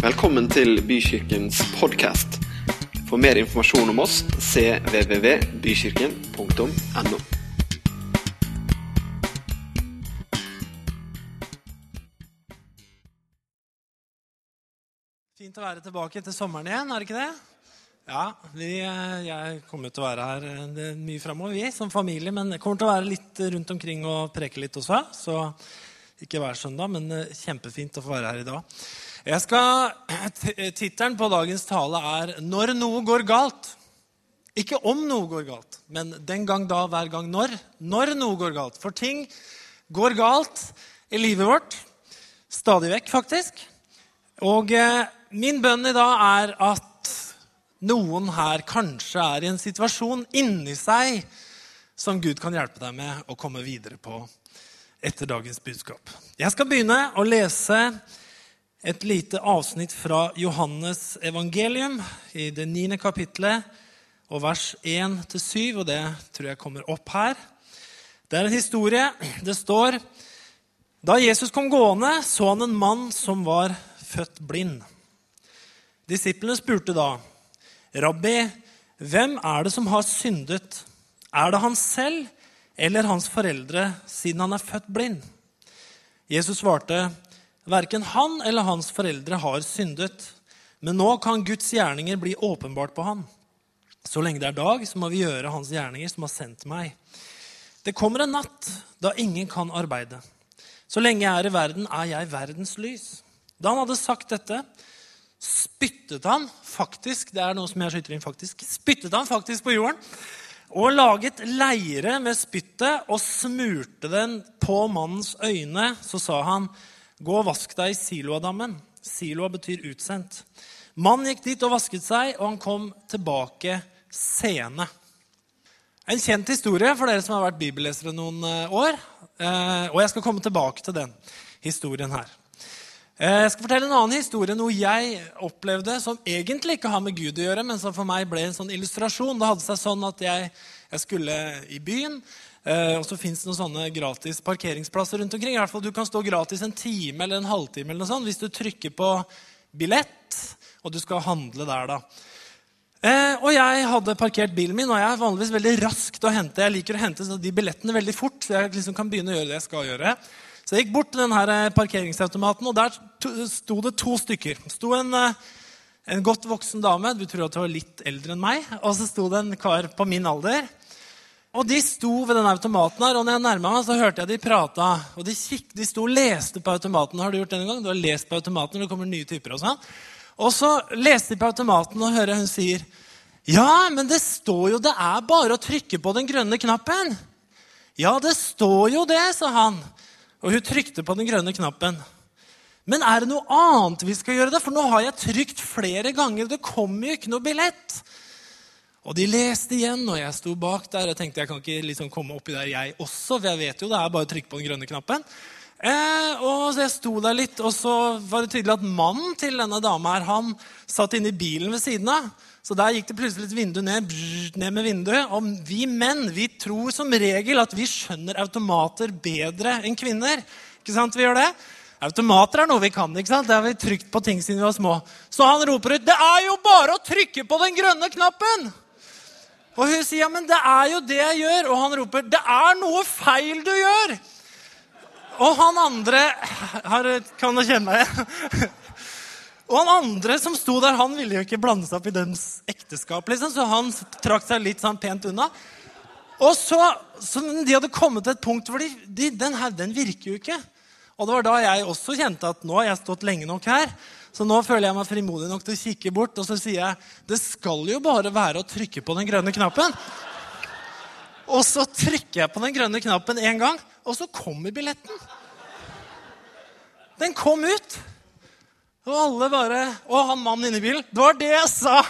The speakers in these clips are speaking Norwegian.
Velkommen til Bykirkens podkast. For mer informasjon om oss cvvvbykirken.no. Fint å være tilbake etter sommeren igjen, er det ikke det? Ja, vi, eh, jeg kommer til å være her eh, mye framover, vi som familie. Men jeg kommer til å være litt rundt omkring og preke litt også. Så ikke hver søndag, men eh, kjempefint å få være her i dag. Jeg skal, Tittelen på dagens tale er 'Når noe går galt'. Ikke om noe går galt, men den gang da, hver gang når. Når noe går galt. For ting går galt i livet vårt. Stadig vekk, faktisk. Og eh, min bønn i dag er at noen her kanskje er i en situasjon inni seg som Gud kan hjelpe deg med å komme videre på etter dagens budskap. Jeg skal begynne å lese et lite avsnitt fra Johannes evangelium i det niende kapittelet og vers 1-7, og det tror jeg kommer opp her. Det er en historie. Det står Da Jesus kom gående, så han en mann som var født blind. Disiplene spurte da, 'Rabbi, hvem er det som har syndet?' 'Er det han selv eller hans foreldre, siden han er født blind?' Jesus svarte, 'Verken han eller hans foreldre har syndet.' 'Men nå kan Guds gjerninger bli åpenbart på han.' 'Så lenge det er dag, så må vi gjøre hans gjerninger som har sendt meg.' 'Det kommer en natt da ingen kan arbeide.' 'Så lenge jeg er i verden, er jeg verdens lys.' Da han hadde sagt dette, spyttet han faktisk det er noe som jeg skyter inn faktisk, spyttet han faktisk på jorden og laget leire med spyttet og smurte den på mannens øyne. Så sa han, 'Gå og vask deg i Siloadammen.' Siloa betyr utsendt. Mannen gikk dit og vasket seg, og han kom tilbake sene. En kjent historie for dere som har vært bibellesere noen eh, år. Eh, og jeg skal komme tilbake til den historien her. Eh, Jeg skal fortelle en annen historie, noe jeg opplevde som egentlig ikke har med Gud å gjøre, men som for meg ble en sånn illustrasjon. Det hadde seg sånn at jeg, jeg skulle i byen, og så fins det noen sånne gratis parkeringsplasser rundt omkring. I hvert fall Du kan stå gratis en time eller en halvtime eller noe sånt, hvis du trykker på billett, og du skal handle der. da. Eh, og jeg hadde parkert bilen min, og jeg er vanligvis veldig rask til å hente. Jeg liker å hente de billettene veldig fort, så jeg liksom kan begynne å gjøre det jeg skal gjøre. Så jeg gikk bort til denne parkeringsautomaten, og der sto det to stykker. Det sto en, en godt voksen dame, du tror at hun var litt eldre enn meg, og så sto det en kar på min alder. Og De sto ved den automaten her, og når jeg nærma meg, så hørte jeg de prata. Og de, kikk, de sto og leste på automaten. Har du gjort det en gang? Du har lest på automaten og det kommer nye typer Og sånn. Og så leste de på automaten, og hører hun sier Ja, men det står jo det er bare å trykke på den grønne knappen. Ja, det står jo det, sa han. Og hun trykte på den grønne knappen. Men er det noe annet vi skal gjøre? da? For nå har jeg trykt flere ganger. Det kommer jo ikke noe billett. Og de leste igjen, og jeg sto bak der og tenkte jeg kan ikke liksom komme oppi der, jeg også. For jeg vet jo det er bare å trykke på den grønne knappen. Eh, og Jeg sto der litt, og så var det tydelig at mannen til denne dama her, han satt inne i bilen ved siden av. Så der gikk det plutselig et vindu ned, brrr, ned med vinduet. Og vi menn vi tror som regel at vi skjønner automater bedre enn kvinner. Ikke sant vi gjør det? Automater er noe vi kan. ikke sant? Det har vi trykt på ting siden vi var små. Så han roper ut 'Det er jo bare å trykke på den grønne knappen!' Og hun sier 'Ja, men det er jo det jeg gjør.' Og han roper 'Det er noe feil du gjør!' Og han andre har, Kan du kjenne meg? Og han andre som sto der, han ville jo ikke blande seg opp i deres ekteskap. liksom, Så han trakk seg litt sånn pent unna. Og så, så De hadde kommet til et punkt hvor de, de, den her, den virker jo ikke. Og det var da jeg også kjente at nå har jeg stått lenge nok her. Så nå føler jeg meg frimodig nok til å kikke bort, og så sier jeg det skal jo bare være å trykke på den grønne knappen. Og så trykker jeg på den grønne knappen én gang, og så kommer billetten. Den kom ut. Og alle bare Og han mannen inni bilen. Det var det jeg sa!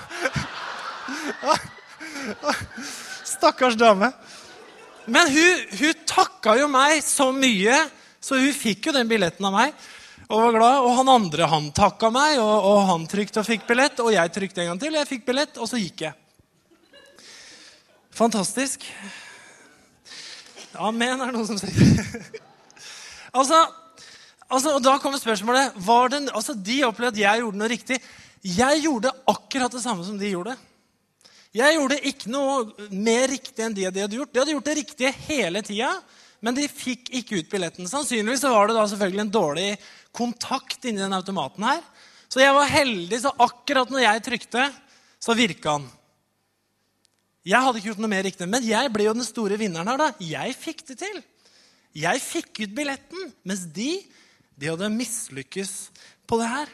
Stakkars dame. Men hun, hun takka jo meg så mye, så hun fikk jo den billetten av meg. Og var glad. Og han andre han takka meg, og, og han trykte og fikk billett. Og jeg trykte en gang til, og jeg fikk billett, og så gikk jeg. Fantastisk. Amen, er det noen som sier. altså, Altså, og Da kommer spørsmålet var den, altså, De opplevde at jeg gjorde noe riktig. Jeg gjorde akkurat det samme som de gjorde. Jeg gjorde ikke noe mer riktig enn de de hadde gjort. De hadde gjort det riktige hele tida, men de fikk ikke ut billetten. Sannsynligvis var det da selvfølgelig en dårlig kontakt inni den automaten her. Så jeg var heldig, så akkurat når jeg trykte, så virka han. Jeg hadde ikke gjort noe mer riktig, men jeg ble jo den store vinneren her. da. Jeg fikk det til. Jeg fikk ut billetten, mens de, de hadde mislykkes på det her.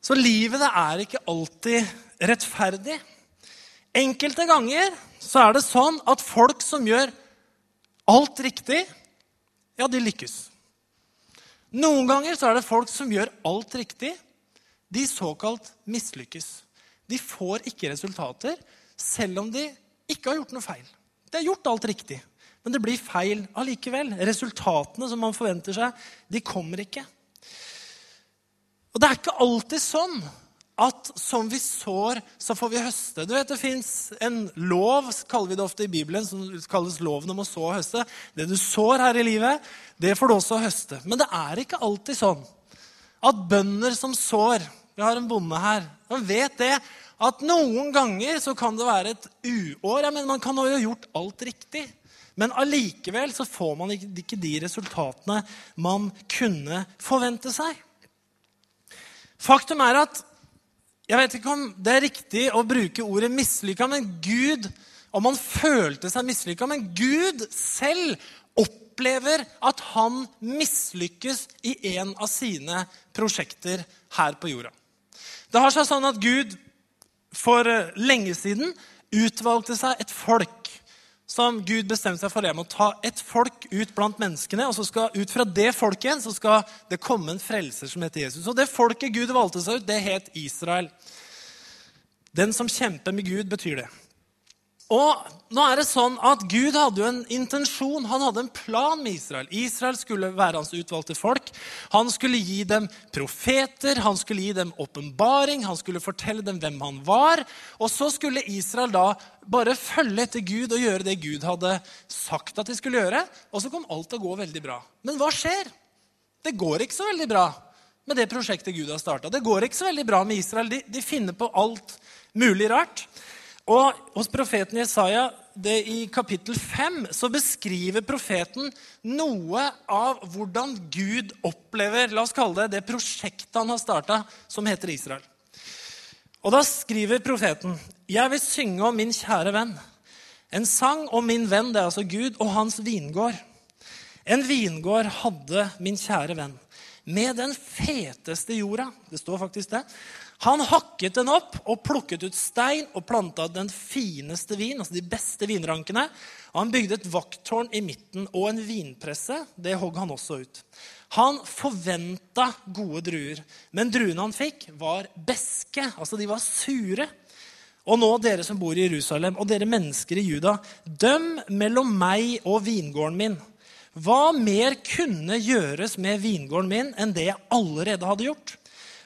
Så livet det er ikke alltid rettferdig. Enkelte ganger så er det sånn at folk som gjør alt riktig, ja, de lykkes. Noen ganger så er det folk som gjør alt riktig, de såkalt mislykkes. De får ikke resultater selv om de ikke har gjort noe feil. De har gjort alt riktig, men det blir feil allikevel. Resultatene som man forventer seg, de kommer ikke. Og det er ikke alltid sånn at som vi sår, så får vi høste. Du vet, Det fins en lov kaller vi det ofte i Bibelen, som kalles loven om å så og høste. Det du sår her i livet, det får du også høste. Men det er ikke alltid sånn at bønder som sår Vi har en bonde her. Han vet det at noen ganger så kan det være et uår. Ja, men man kan jo ha gjort alt riktig. Men allikevel så får man ikke de resultatene man kunne forvente seg. Faktum er at jeg vet ikke om det er riktig å bruke ordet mislykka, men Gud Om han følte seg mislykka, men Gud selv opplever at han mislykkes i en av sine prosjekter her på jorda. Det har seg sånn at Gud for eh, lenge siden utvalgte seg et folk som Gud bestemte seg for Jeg må ta et folk ut blant menneskene. og så skal Ut fra det folket igjen så skal det komme en frelser som heter Jesus. Og det folket Gud valgte seg ut, det het Israel. Den som kjemper med Gud, betyr det. Og nå er det sånn at Gud hadde jo en intensjon, han hadde en plan med Israel. Israel skulle være hans utvalgte folk. Han skulle gi dem profeter, han skulle gi dem åpenbaring, han skulle fortelle dem hvem han var. Og så skulle Israel da bare følge etter Gud og gjøre det Gud hadde sagt at de skulle gjøre. Og så kom alt til å gå veldig bra. Men hva skjer? Det går ikke så veldig bra med det prosjektet Gud har starta. Det går ikke så veldig bra med Israel. De, de finner på alt mulig rart. Og hos profeten Jesaja, det i kapittel 5, så beskriver profeten noe av hvordan Gud opplever la oss kalle det, det prosjektet han har starta, som heter Israel. Og Da skriver profeten.: Jeg vil synge om min kjære venn. En sang om min venn, det er altså Gud, og hans vingård. En vingård hadde min kjære venn, med den feteste jorda. Det står faktisk det. Han hakket den opp og plukket ut stein og planta den fineste vin, altså de beste vinrankene. Og han bygde et vakttårn i midten og en vinpresse. Det hogg han også ut. Han forventa gode druer, men druene han fikk, var beske. Altså, de var sure. Og nå, dere som bor i Jerusalem, og dere mennesker i Juda, døm mellom meg og vingården min. Hva mer kunne gjøres med vingården min enn det jeg allerede hadde gjort?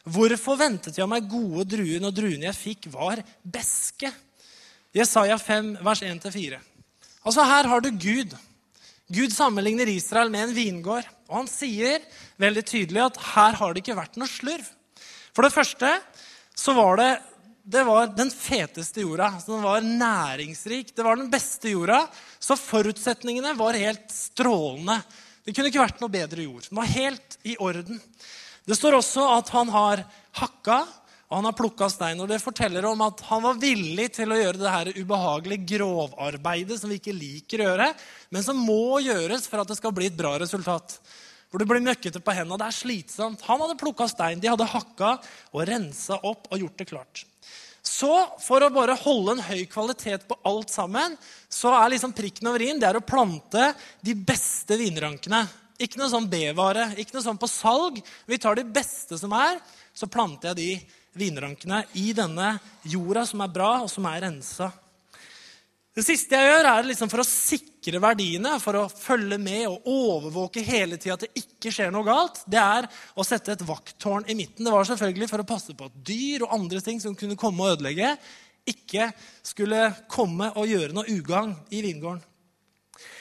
Hvorfor ventet jeg meg gode druer når druene jeg fikk, var beske? Jesaja 5, vers 1-4. Altså Her har du Gud. Gud sammenligner Israel med en vingård. Og han sier veldig tydelig at her har det ikke vært noe slurv. For det første så var det, det var den feteste jorda. Så den var næringsrik. Det var den beste jorda. Så forutsetningene var helt strålende. Det kunne ikke vært noe bedre jord. Den var helt i orden. Det står også at han har hakka og han har plukka stein. og Det forteller om at han var villig til å gjøre det her ubehagelige grovarbeidet som vi ikke liker å gjøre, men som må gjøres for at det skal bli et bra resultat. For du blir møkkete på hendene. Det er slitsomt. Han hadde plukka stein, de hadde hakka og rensa opp og gjort det klart. Så for å bare holde en høy kvalitet på alt sammen, så er liksom prikken over i-en det er å plante de beste vinrankene. Ikke noe sånn B-vare, ikke noe sånn på salg. Vi tar de beste som er, så planter jeg de vinrankene i denne jorda som er bra, og som er rensa. Det siste jeg gjør, er liksom for å sikre verdiene, for å følge med og overvåke hele tida at det ikke skjer noe galt, det er å sette et vakttårn i midten. Det var selvfølgelig for å passe på at dyr og andre ting som kunne komme og ødelegge, ikke skulle komme og gjøre noe ugagn i vingården.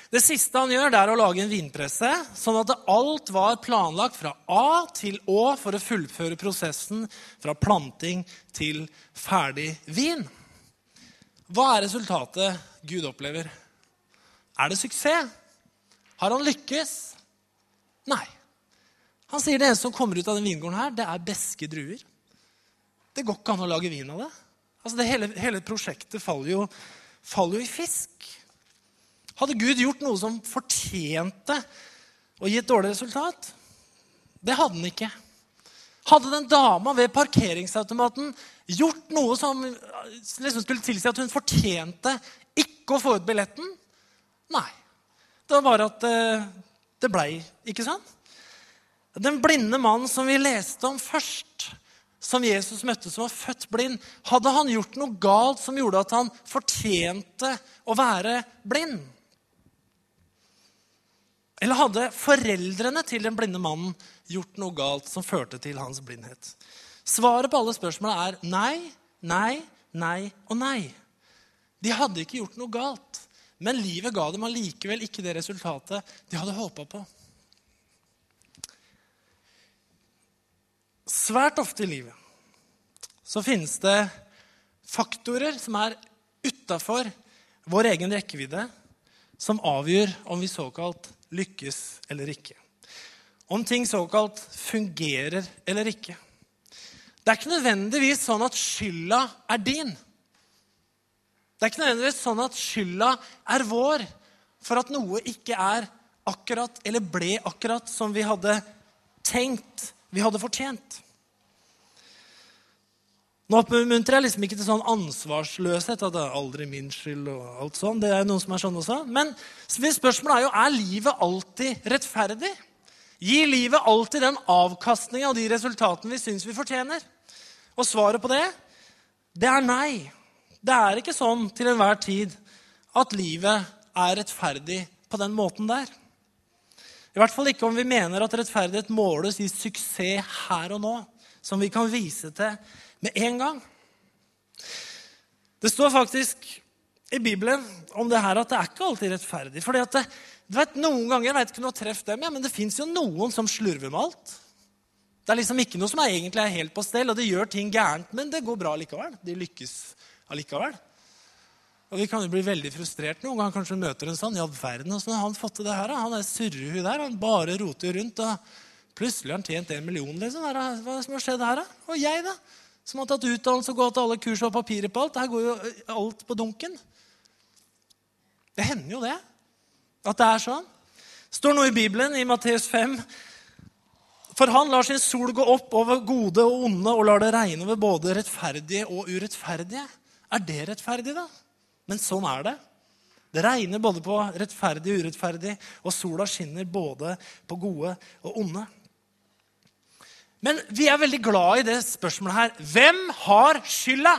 Det siste han gjør, det er å lage en vinpresse, sånn at alt var planlagt fra A til Å for å fullføre prosessen fra planting til ferdig vin. Hva er resultatet Gud opplever? Er det suksess? Har han lykkes? Nei. Han sier det eneste som kommer ut av den vingården, her, det er beske druer. Det går ikke an å lage vin av det. Altså det hele, hele prosjektet faller jo, faller jo i fisk. Hadde Gud gjort noe som fortjente å gi et dårlig resultat? Det hadde han ikke. Hadde den dama ved parkeringsautomaten gjort noe som liksom skulle tilsi at hun fortjente ikke å få ut billetten? Nei. Det var bare at eh, det blei ikke sant? Den blinde mannen som vi leste om først, som Jesus møtte, som var født blind, hadde han gjort noe galt som gjorde at han fortjente å være blind? Eller hadde foreldrene til den blinde mannen gjort noe galt som førte til hans blindhet? Svaret på alle spørsmålene er nei, nei, nei og nei. De hadde ikke gjort noe galt, men livet ga dem allikevel ikke det resultatet de hadde håpa på. Svært ofte i livet så finnes det faktorer som er utafor vår egen rekkevidde, som avgjør om vi såkalt lykkes eller ikke. Om ting såkalt fungerer eller ikke. Det er ikke nødvendigvis sånn at skylda er din. Det er ikke nødvendigvis sånn at skylda er vår for at noe ikke er akkurat eller ble akkurat som vi hadde tenkt vi hadde fortjent. Nå oppmuntrer jeg liksom ikke til sånn ansvarsløshet. at det er aldri min skyld og alt sånn. Det er noen som er sånn også. Men spørsmålet er jo er livet alltid rettferdig. Gir livet alltid den avkastninga og de resultatene vi syns vi fortjener? Og svaret på det, det er nei. Det er ikke sånn til enhver tid at livet er rettferdig på den måten der. I hvert fall ikke om vi mener at rettferdighet måles i suksess her og nå, som vi kan vise til med en gang. Det står faktisk i Bibelen om det her at det er ikke alltid rettferdig. Fordi at det, du vet, Noen ganger jeg vet ikke har truffet dem, ja, men det fins jo noen som slurver med alt. Det er liksom ikke noe som er egentlig er helt på stell, og de gjør ting gærent, men det går bra likevel. De lykkes allikevel. Og Vi kan jo bli veldig frustrert noen ganger. Kanskje møter en sånn. Ja, verden, Åssen har han fått til det her? Han er surrehu der. Han bare roter rundt. og Plutselig har han tjent en million. liksom. Hva som har skjedd her? Og jeg, da? Som har tatt utdannelse og gått alle kurs og papirer på alt. Her går jo alt på dunken. Det hender jo det. At det er sånn. står noe i Bibelen, i Matteus 5. For han lar sin sol gå opp over gode og onde og lar det regne over både rettferdige og urettferdige. Er det rettferdig, da? Men sånn er det. Det regner både på rettferdig og urettferdig, og sola skinner både på gode og onde. Men vi er veldig glad i det spørsmålet her. Hvem har skylda?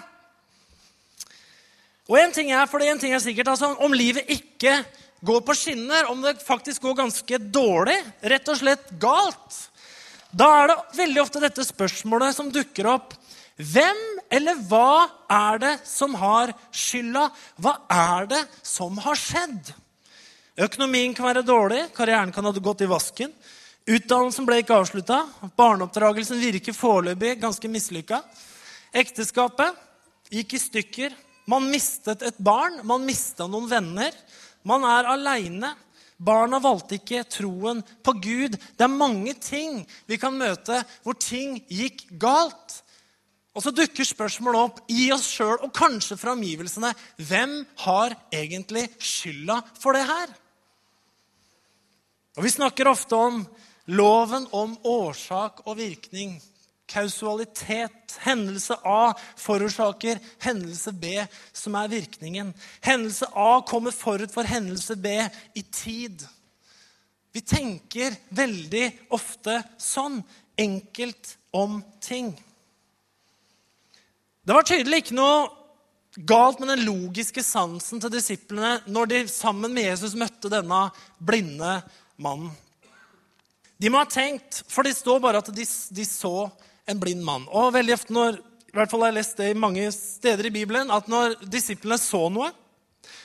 Og en ting er, for det en ting er sikkert, altså, Om livet ikke går på skinner, om det faktisk går ganske dårlig, rett og slett galt, da er det veldig ofte dette spørsmålet som dukker opp. Hvem eller hva er det som har skylda? Hva er det som har skjedd? Økonomien kan være dårlig, karrieren kan ha gått i vasken. Utdannelsen ble ikke avslutta. Barneoppdragelsen virker foreløpig ganske mislykka. Ekteskapet gikk i stykker. Man mistet et barn. Man mista noen venner. Man er aleine. Barna valgte ikke troen på Gud. Det er mange ting vi kan møte hvor ting gikk galt. Og så dukker spørsmålet opp i oss sjøl og kanskje fra omgivelsene. Hvem har egentlig skylda for det her? Og Vi snakker ofte om Loven om årsak og virkning. Kausalitet. Hendelse A forårsaker hendelse B, som er virkningen. Hendelse A kommer forut for hendelse B i tid. Vi tenker veldig ofte sånn. Enkelt om ting. Det var tydelig ikke noe galt med den logiske sansen til disiplene når de sammen med Jesus møtte denne blinde mannen. De må ha tenkt, for det står bare at de, de så en blind mann. Og veldig ofte når, i hvert fall har jeg lest det i mange steder i Bibelen, at når disiplene så noe,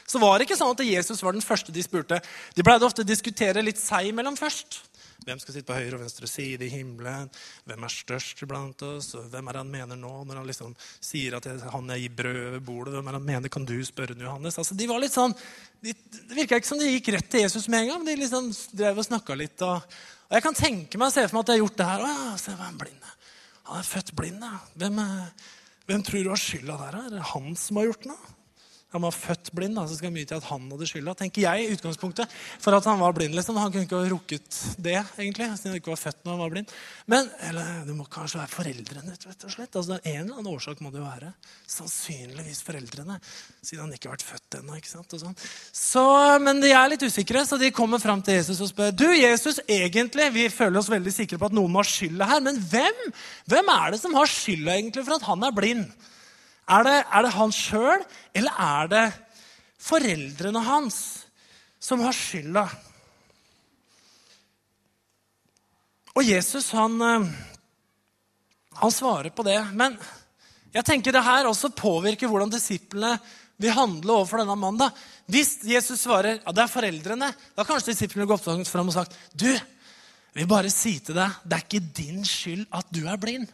så var det ikke sånn at Jesus var den første de spurte. De pleide ofte å diskutere litt seg imellom først. Hvem skal sitte på høyre og venstre side i himmelen? Hvem er størst iblant oss? Hvem er han mener nå når han liksom sier at han jeg gir brød over bordet? Hvem er han mener? Kan du spørre Johannes? Altså, de var litt sånn, de, Det virka ikke som de gikk rett til Jesus med en gang. De liksom drev og snakka litt. Og, og, jeg kan tenke meg se for meg at jeg har gjort det her. Å, ja, se, hva er blind? Han er født blind. Ja. Hvem, hvem tror du har skylda der? Er det han som har gjort noe? Han var født blind, da, så skal mye til at han hadde skylda. tenker jeg, i utgangspunktet, For at han var blind. liksom. Han kunne ikke ha rukket det, egentlig, siden han ikke var født når han var blind. Men eller, det må kanskje være foreldrene. rett og slett. Altså, En eller annen årsak må det jo være. Sannsynligvis foreldrene, siden han ikke har vært født ennå. ikke sant? Sånn. Så, men de er litt usikre, så de kommer fram til Jesus og spør du, Jesus, egentlig, vi føler oss veldig sikre på at noen må ha skylda her, men hvem, hvem er det som har skylda egentlig for at han er blind? Er det, er det han sjøl, eller er det foreldrene hans som har skylda? Og Jesus, han, eh, han svarer på det. Men jeg tenker det her også påvirker hvordan disiplene vil handle overfor denne mannen. Hvis Jesus svarer ja, det er foreldrene, da har kanskje disiplene gått fram og sagt du, vi bare si til deg, det er ikke din skyld at du er blind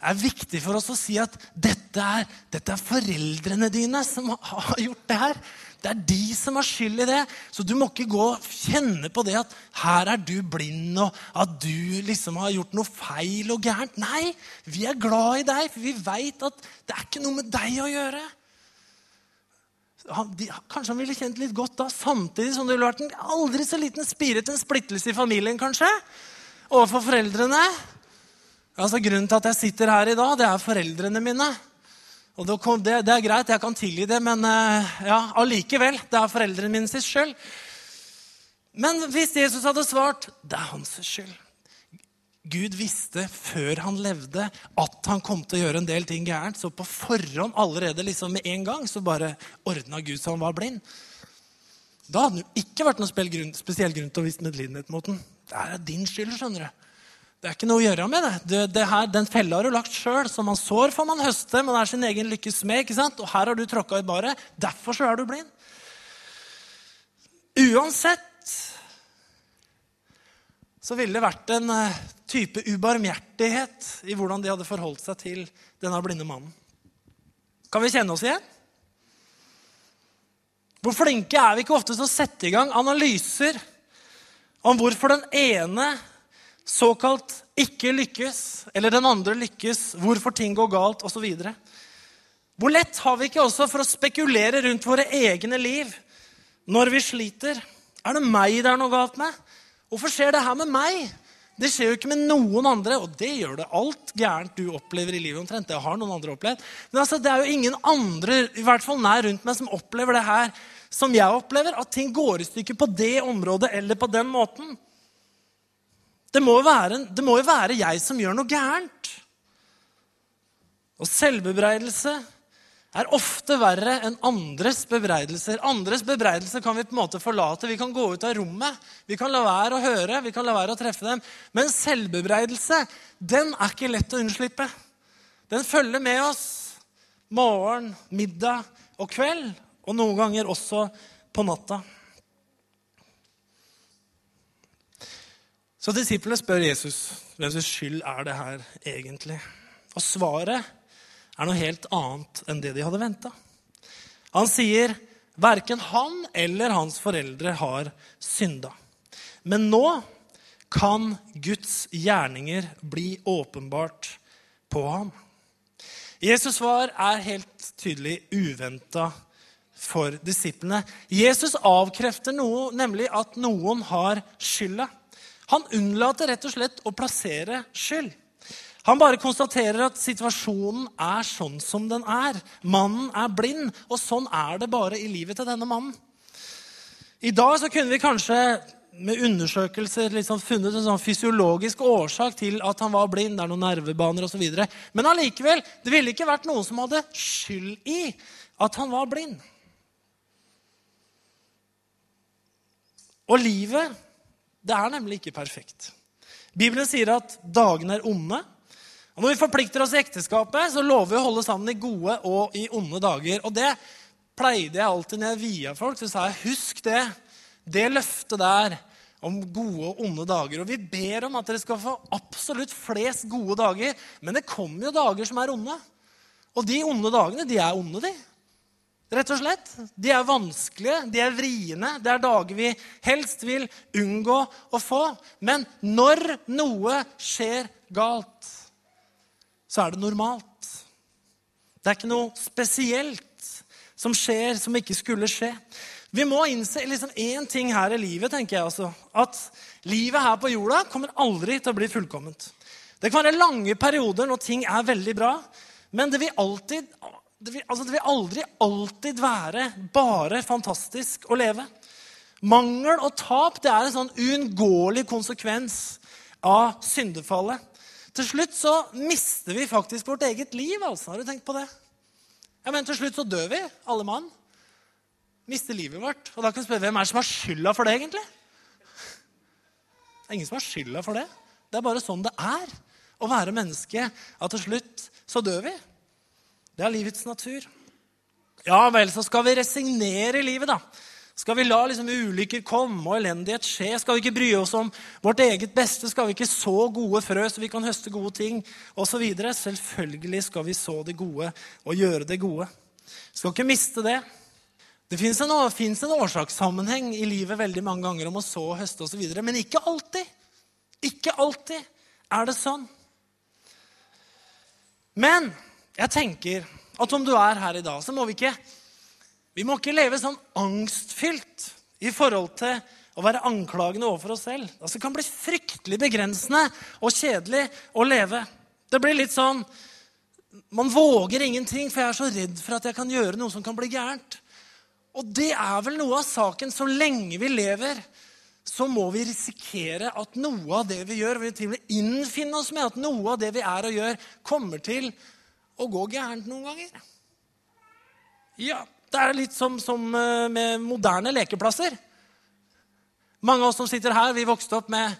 er viktig for oss å si at dette er, dette er foreldrene dine som har gjort det her. Det er de som har skyld i det. Så du må ikke gå og kjenne på det at her er du blind, og at du liksom har gjort noe feil og gærent. Nei, vi er glad i deg, for vi veit at det er ikke noe med deg å gjøre. Han, de, kanskje han ville kjent litt godt da, samtidig som det ville vært en aldri så liten spiret, en splittelse i familien, kanskje, overfor foreldrene. Altså, grunnen til at jeg sitter her i dag, det er foreldrene mine. Og det, det, er greit, jeg kan tilgi det, men eh, ja, allikevel. Det er foreldrene mine sin skyld. Men hvis Jesus hadde svart det er hans skyld Gud visste før han levde at han kom til å gjøre en del ting gærent. Så på forhånd, allerede liksom med en gang, så bare ordna Gud så han var blind. Da hadde det jo ikke vært noen spesiell grunn til å vise medlidenhet mot den. Det er din skyld, skjønner du. Det er ikke noe å gjøre med det. det, det her, den fella har du lagt sjøl. Som man sår, får man høste. Man er sin egen lykkes smed. ikke sant? Og her har du tråkka i baret. Derfor så er du blind. Uansett så ville det vært en eh, type ubarmhjertighet i hvordan de hadde forholdt seg til denne blinde mannen. Kan vi kjenne oss igjen? Hvor flinke er vi ikke ofte til å sette i gang analyser om hvorfor den ene såkalt ikke lykkes, eller den andre lykkes, hvorfor ting går galt osv. Hvor lett har vi ikke også for å spekulere rundt våre egne liv når vi sliter? Er det meg det er noe galt med? Hvorfor skjer det her med meg? Det skjer jo ikke med noen andre, og det gjør det alt gærent du opplever i livet. omtrent. Det har noen andre opplevd. Men altså, det er jo ingen andre i hvert fall nær rundt meg som opplever det her som jeg opplever. At ting går i stykker på det området eller på den måten. Det må, være, det må jo være jeg som gjør noe gærent. Og selvbebreidelse er ofte verre enn andres bebreidelser. Andres bebreidelser kan vi på en måte forlate. Vi kan gå ut av rommet. Vi kan la være å høre, vi kan la være å treffe dem. Men selvbebreidelse, den er ikke lett å unnslippe. Den følger med oss morgen, middag og kveld, og noen ganger også på natta. Så disiplene spør Jesus hvem sin skyld er det her egentlig. Og svaret er noe helt annet enn det de hadde venta. Han sier verken han eller hans foreldre har synda. Men nå kan Guds gjerninger bli åpenbart på ham. Jesus' svar er helt tydelig uventa for disiplene. Jesus avkrefter noe, nemlig at noen har skylda. Han unnlater rett og slett å plassere skyld. Han bare konstaterer at situasjonen er sånn som den er. Mannen er blind, og sånn er det bare i livet til denne mannen. I dag så kunne vi kanskje med undersøkelser liksom funnet en sånn fysiologisk årsak til at han var blind. Det er noen nervebaner osv. Men allikevel, det ville ikke vært noen som hadde skyld i at han var blind. Og livet det er nemlig ikke perfekt. Bibelen sier at dagene er onde. Og når vi forplikter oss i ekteskapet, så lover vi å holde sammen i gode og i onde dager. Og det pleide jeg alltid når jeg via folk, så sa jeg husk det. Det løftet der om gode og onde dager. Og vi ber om at dere skal få absolutt flest gode dager. Men det kommer jo dager som er onde. Og de onde dagene, de er onde, de. Rett og slett. De er vanskelige, de er vriene. Det er dager vi helst vil unngå å få. Men når noe skjer galt, så er det normalt. Det er ikke noe spesielt som skjer som ikke skulle skje. Vi må innse liksom ting her i livet, tenker jeg altså. At livet her på jorda kommer aldri til å bli fullkomment. Det kan være lange perioder når ting er veldig bra, men det vil, alltid, det vil, altså det vil aldri alltid være bare fantastisk å leve. Mangel og tap det er en sånn uunngåelig konsekvens av syndefallet. Til slutt så mister vi faktisk vårt eget liv. altså. Har du tenkt på det? Ja, men Til slutt så dør vi, alle mann mister livet vårt. Og da kan vi spørre hvem er det som har skylda for det, egentlig? Det er ingen som har skylda for det. Det er bare sånn det er å være menneske. At til slutt så dør vi. Det er livets natur. Ja vel, så skal vi resignere livet, da. Skal vi la liksom ulykker komme og elendighet skje? Skal vi ikke bry oss om vårt eget beste? Skal vi ikke så gode frø så vi kan høste gode ting? Og så videre? Selvfølgelig skal vi så det gode og gjøre det gode. Skal ikke miste det. Det fins en, en, årsakssammenheng i livet veldig mange ganger om å så, og høste osv. Men ikke alltid. Ikke alltid er det sånn. Men jeg tenker at om du er her i dag, så må vi ikke vi må ikke leve sånn angstfylt i forhold til å være anklagende overfor oss selv. Altså, det kan bli fryktelig begrensende og kjedelig å leve. Det blir litt sånn Man våger ingenting, for jeg er så redd for at jeg kan gjøre noe som kan bli gærent. Og det er vel noe av saken. Så lenge vi lever, så må vi risikere at noe av det vi gjør, vi med innfinne oss med at noe av det vi er og gjør, kommer til gå gærent noen ganger. Ja, det er litt som, som eh, med moderne lekeplasser. Mange av oss som sitter her, vi vokste opp med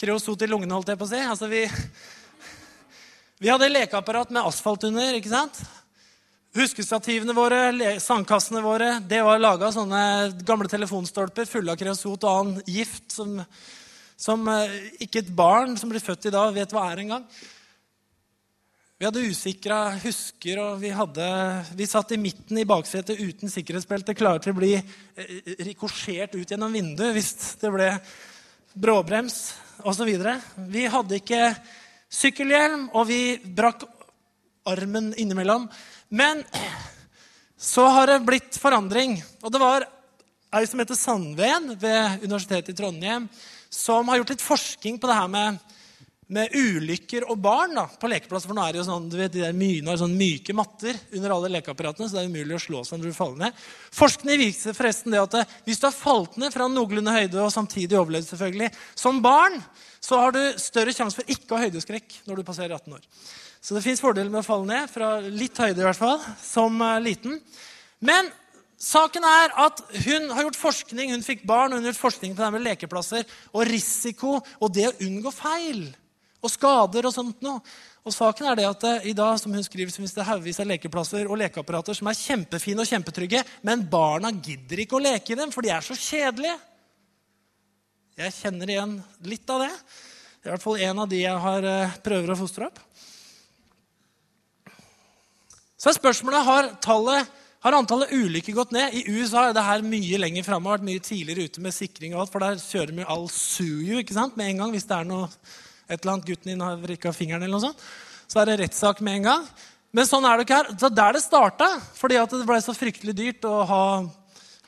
kreosot i lungene. holdt jeg på å si. Altså, vi, vi hadde lekeapparat med asfalt under. ikke sant? Huskestativene våre, sandkassene våre, det var laga sånne gamle telefonstolper fulle av kreosot og annen gift som, som eh, ikke et barn som blir født i dag, vet hva er engang. Vi hadde usikra husker, og vi, hadde, vi satt i midten i baksetet uten sikkerhetsbelte, klare til å bli eh, rikosjert ut gjennom vinduet hvis det ble bråbrems osv. Vi hadde ikke sykkelhjelm, og vi brakk armen innimellom. Men så har det blitt forandring. Og det var ei som heter Sandven ved Universitetet i Trondheim, som har gjort litt forskning på det her med, med ulykker og barn da, på lekeplasser. For nå er det jo sånn, du vet, de der myene har sånn myke matter under alle lekeapparatene, så det er umulig å slå seg når du faller ned. Forskning viser forresten det at hvis du har falt ned fra noenlunde høyde og samtidig overlevd selvfølgelig, som barn, så har du større sjanse for ikke å ha høydeskrekk når du passerer 18 år. Så det fins fordeler med å falle ned, fra litt høyde i hvert fall, som eh, liten. Men saken er at hun har gjort forskning hun fikk barn, og hun har gjort forskning på det med lekeplasser og risiko og det å unngå feil og skader og sånt noe. Og saken er det at eh, i dag som hun skriver, så finnes det haugevis av lekeplasser og lekeapparater som er kjempefine og kjempetrygge, men barna gidder ikke å leke i dem, for de er så kjedelige. Jeg kjenner igjen litt av det. Det er i hvert fall en av de jeg har eh, prøver å fostre opp. Så er spørsmålet har, tallet, har antallet ulykker gått ned. I USA er det her mye lenger framme. Vært mye tidligere ute med sikring. og alt, For der kjører vi all suju ikke sant? med en gang hvis det er noe, et eller annet gutten din har vrikka fingeren. eller noe sånt. Så er det rettssak med en gang. Men sånn er det ikke her. Så der det starta, fordi at det ble så fryktelig dyrt å ha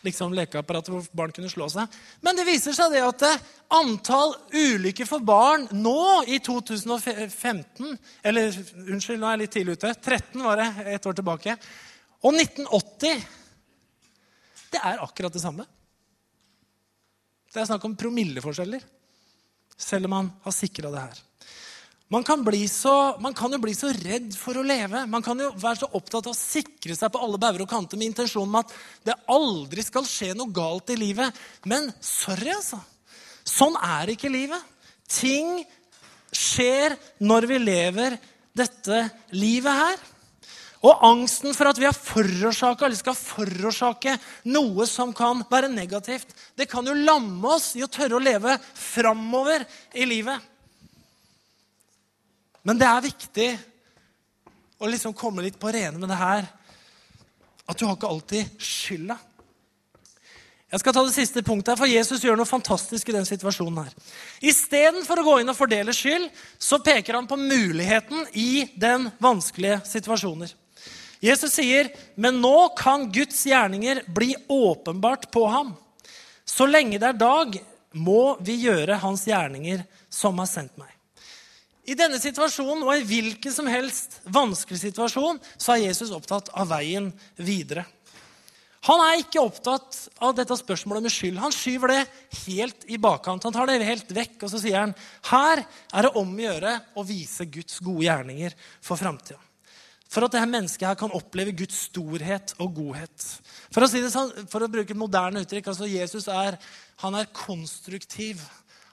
liksom lekeapparatet hvor barn kunne slå seg. Men det viser seg det at eh, antall ulykker for barn nå i 2015 Eller unnskyld, nå er jeg litt tidlig ute. 13 var det et år tilbake. Og 1980 Det er akkurat det samme. Det er snakk om promilleforskjeller, selv om man har sikra det her. Man kan, så, man kan, jo bli så redd for å leve. Man kan jo være så opptatt av å sikre seg på alle bauger og kanter med intensjonen om at det aldri skal skje noe galt i livet. Men sorry, altså. Sånn er ikke livet. Ting skjer når vi lever dette livet her. Og angsten for at vi har forårsaka eller skal forårsake noe som kan være negativt, det kan jo lamme oss i å tørre å leve framover i livet. Men det er viktig å liksom komme litt på rene med det her. At du har ikke alltid skylda. Jeg skal ta det siste punktet, her, for Jesus gjør noe fantastisk i den situasjonen. her. Istedenfor å gå inn og fordele skyld, så peker han på muligheten i den vanskelige situasjoner. Jesus sier, 'Men nå kan Guds gjerninger bli åpenbart på ham.' 'Så lenge det er dag, må vi gjøre hans gjerninger som har sendt meg.' I denne situasjonen og i hvilken som helst vanskelig situasjon så er Jesus opptatt av veien videre. Han er ikke opptatt av dette spørsmålet med skyld. Han skyver det helt i bakkant. Han tar det helt vekk, og så sier han her er det om å gjøre å vise Guds gode gjerninger for framtida. For at dette mennesket her kan oppleve Guds storhet og godhet. For å, si det sånn, for å bruke et moderne uttrykk altså Jesus er, er konstruktiv.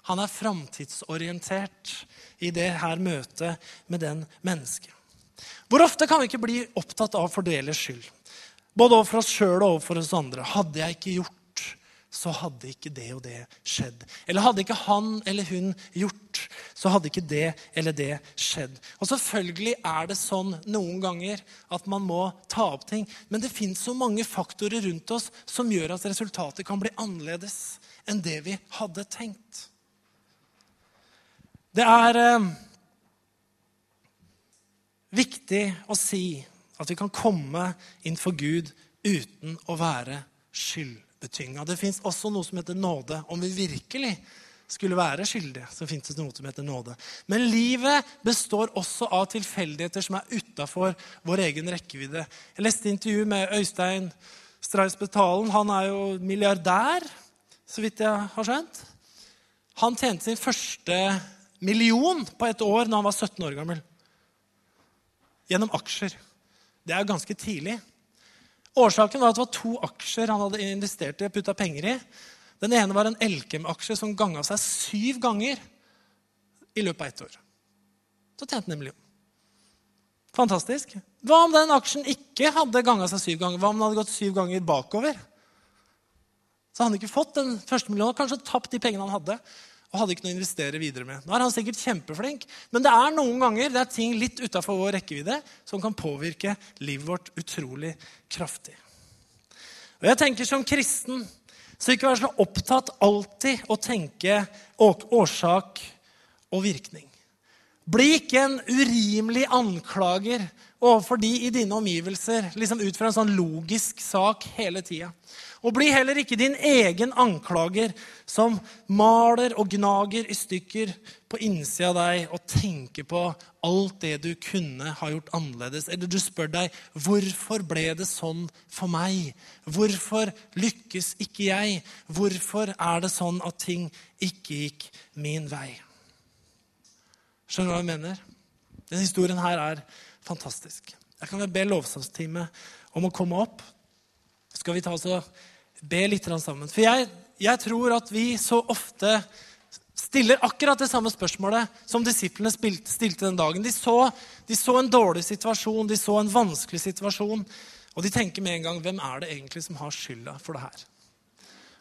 Han er framtidsorientert i det her møtet med den mennesket. Hvor ofte kan vi ikke bli opptatt av fordelers skyld? Både overfor oss sjøl og overfor oss andre. Hadde jeg ikke gjort, så hadde ikke det og det skjedd. Eller hadde ikke han eller hun gjort, så hadde ikke det eller det skjedd. Og selvfølgelig er det sånn noen ganger at man må ta opp ting. Men det fins så mange faktorer rundt oss som gjør at resultatet kan bli annerledes enn det vi hadde tenkt. Det er eh, viktig å si at vi kan komme innenfor Gud uten å være skyldbetynga. Det fins også noe som heter nåde. Om vi virkelig skulle være skyldige, så fins det noe som heter nåde. Men livet består også av tilfeldigheter som er utafor vår egen rekkevidde. Jeg leste intervju med Øystein Streisbetalen. Han er jo milliardær, så vidt jeg har skjønt. Han tjente sin første million på et år når han var 17 år gammel. Gjennom aksjer. Det er ganske tidlig. Årsaken var at det var to aksjer han hadde investert i og putta penger i. Den ene var en Elkem-aksje som ganga seg syv ganger i løpet av ett år. Så tjente den en million. Fantastisk. Hva om den aksjen ikke hadde ganga seg syv ganger? Hva om den hadde gått syv ganger bakover? Så hadde han ikke fått den første millionen, kanskje tapt de pengene han hadde og hadde ikke noe å investere videre med. Nå er han sikkert kjempeflink, men det er noen ganger det er ting litt utafor vår rekkevidde som kan påvirke livet vårt utrolig kraftig. Og jeg tenker Som kristen så ikke være så opptatt alltid å tenke årsak og virkning. Bli ikke en urimelig anklager overfor de i dine omgivelser liksom ut fra en sånn logisk sak hele tida. Og bli heller ikke din egen anklager som maler og gnager i stykker på innsida av deg og tenker på alt det du kunne ha gjort annerledes. Eller du spør deg hvorfor ble det sånn for meg? Hvorfor lykkes ikke jeg? Hvorfor er det sånn at ting ikke gikk min vei? Skjønner du hva jeg mener? Denne historien her er fantastisk. Jeg kan be lovsangsteamet om å komme opp. Skal vi ta oss og be litt sammen? For jeg, jeg tror at vi så ofte stiller akkurat det samme spørsmålet som disiplene stilte den dagen. De så, de så, en dårlig situasjon, de så en vanskelig situasjon. Og de tenker med en gang hvem er det egentlig som har skylda for det her?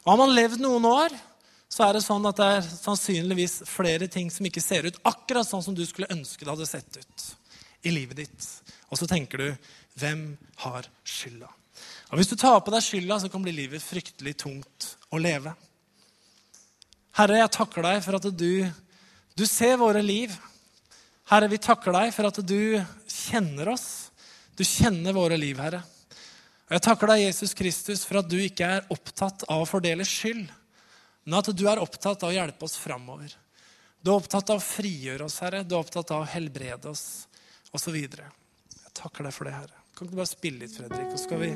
Og Har man levd noen år, så er det sånn at det er sannsynligvis flere ting som ikke ser ut akkurat sånn som du skulle ønske det hadde sett ut i livet ditt. Og så tenker du hvem har skylda? Og Hvis du tar på deg skylda, så kan bli livet fryktelig tungt å leve. Herre, jeg takker deg for at du, du ser våre liv. Herre, vi takker deg for at du kjenner oss. Du kjenner våre liv, Herre. Og Jeg takker deg, Jesus Kristus, for at du ikke er opptatt av å fordele skyld, men at du er opptatt av å hjelpe oss framover. Du er opptatt av å frigjøre oss, Herre. Du er opptatt av å helbrede oss, osv. Jeg takker deg for det, Herre. Kan ikke du bare spille litt, Fredrik? Og skal vi...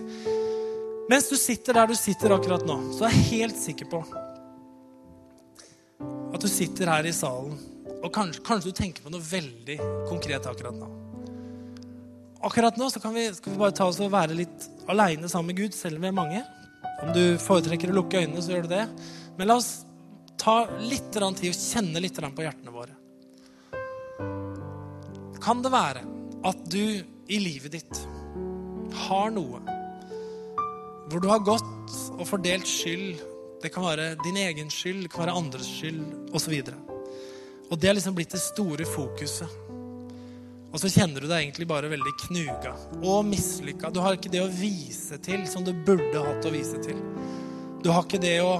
Mens du sitter der du sitter akkurat nå, så er jeg helt sikker på at du sitter her i salen, og kanskje, kanskje du tenker på noe veldig konkret akkurat nå. Akkurat nå så vi, skal vi bare ta oss og være litt aleine sammen med Gud, selv om vi er mange. Om du foretrekker å lukke øynene, så gjør du det. Men la oss ta litt tid og kjenne litt på hjertene våre. Kan det være at du i livet ditt har noe, hvor du har gått og fordelt skyld Det kan være din egen skyld, det kan være andres skyld, osv. Og, og det har liksom blitt det store fokuset. Og så kjenner du deg egentlig bare veldig knuga og mislykka. Du har ikke det å vise til som du burde hatt å vise til. Du har ikke det å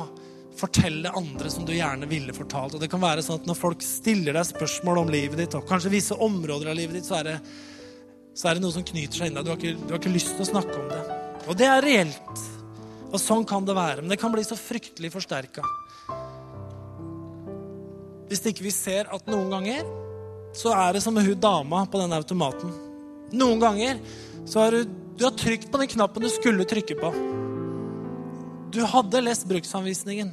fortelle andre som du gjerne ville fortalt. Og det kan være sånn at når folk stiller deg spørsmål om livet ditt, og kanskje visse områder av livet ditt, så er det, så er det noe som knyter seg inni deg. Du, du har ikke lyst til å snakke om det. Og det er reelt. Og sånn kan det være. Men det kan bli så fryktelig forsterka. Hvis ikke vi ser at noen ganger så er det som med hun dama på den automaten. Noen ganger så har du, du har trykt på den knappen du skulle trykke på. Du hadde lest bruksanvisningen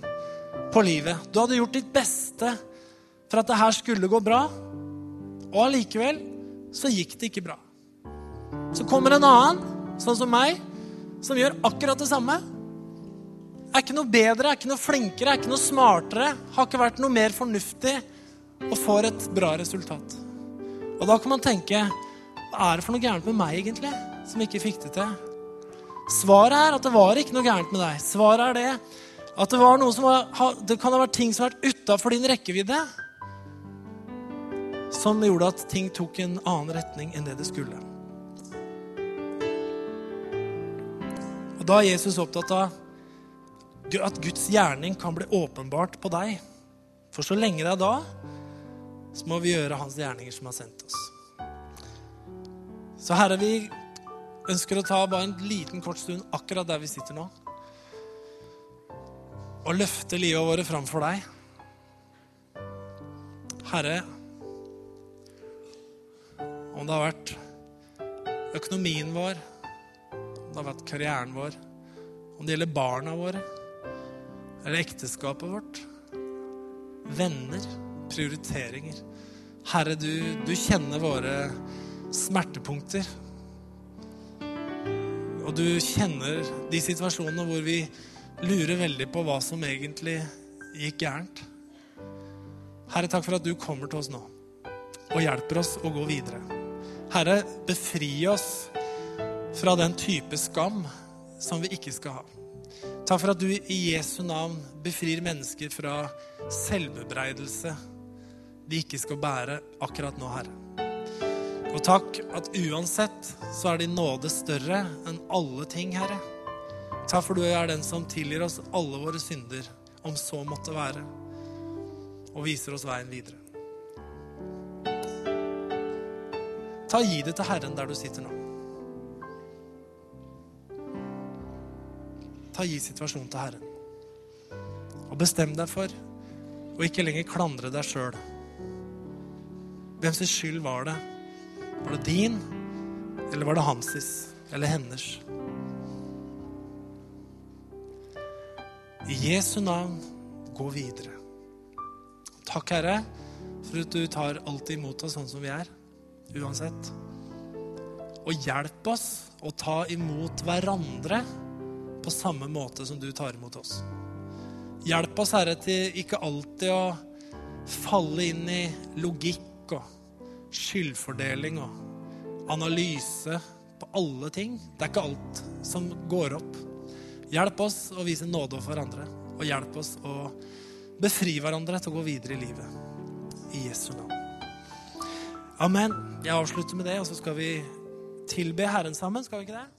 på livet. Du hadde gjort ditt beste for at det her skulle gå bra. Og allikevel så gikk det ikke bra. Så kommer en annen, sånn som meg, som gjør akkurat det samme er ikke noe bedre, er ikke noe flinkere, er ikke noe smartere, har ikke vært noe mer fornuftig og får et bra resultat. Og da kan man tenke hva er det for noe gærent med meg, egentlig, som ikke fikk det til? Svaret er at det var ikke noe gærent med deg. Svaret er det at det var noe som var, det kan ha vært ting som har vært utafor din rekkevidde, som gjorde at ting tok en annen retning enn det det skulle. Og da er Jesus opptatt av at Guds gjerning kan bli åpenbart på deg. For så lenge det er da, så må vi gjøre hans gjerninger som har sendt oss. Så Herre, vi ønsker å ta bare en liten, kort stund akkurat der vi sitter nå. Og løfte livet våre fram for deg. Herre, om det har vært økonomien vår, om det har vært karrieren vår, om det gjelder barna våre eller ekteskapet vårt. Venner. Prioriteringer. Herre, du, du kjenner våre smertepunkter. Og du kjenner de situasjonene hvor vi lurer veldig på hva som egentlig gikk gærent. Herre, takk for at du kommer til oss nå og hjelper oss å gå videre. Herre, befri oss fra den type skam som vi ikke skal ha. Takk for at du i Jesu navn befrir mennesker fra selvbebreidelse de ikke skal bære akkurat nå, Herre. Og takk at uansett så er din nåde større enn alle ting, Herre. Takk for du er den som tilgir oss alle våre synder, om så måtte være, og viser oss veien videre. Ta Gi det til Herren der du sitter nå. Ta Gi situasjonen til Herren. Og bestem deg for å ikke lenger klandre deg sjøl. Hvem sin skyld var det? Var det din, eller var det hansis? Eller hennes? I Jesu navn, gå videre. Takk, Herre, for at du tar alltid imot oss sånn som vi er, uansett. Og hjelp oss å ta imot hverandre på samme måte som du tar imot oss. Hjelp oss, Herre, til ikke alltid å falle inn i logikk og skyldfordeling og analyse på alle ting. Det er ikke alt som går opp. Hjelp oss å vise nåde overfor hverandre, og hjelp oss å befri hverandre til å gå videre i livet. I Jesu navn. Amen. Jeg avslutter med det, og så skal vi tilbe Herren sammen. Skal vi ikke det?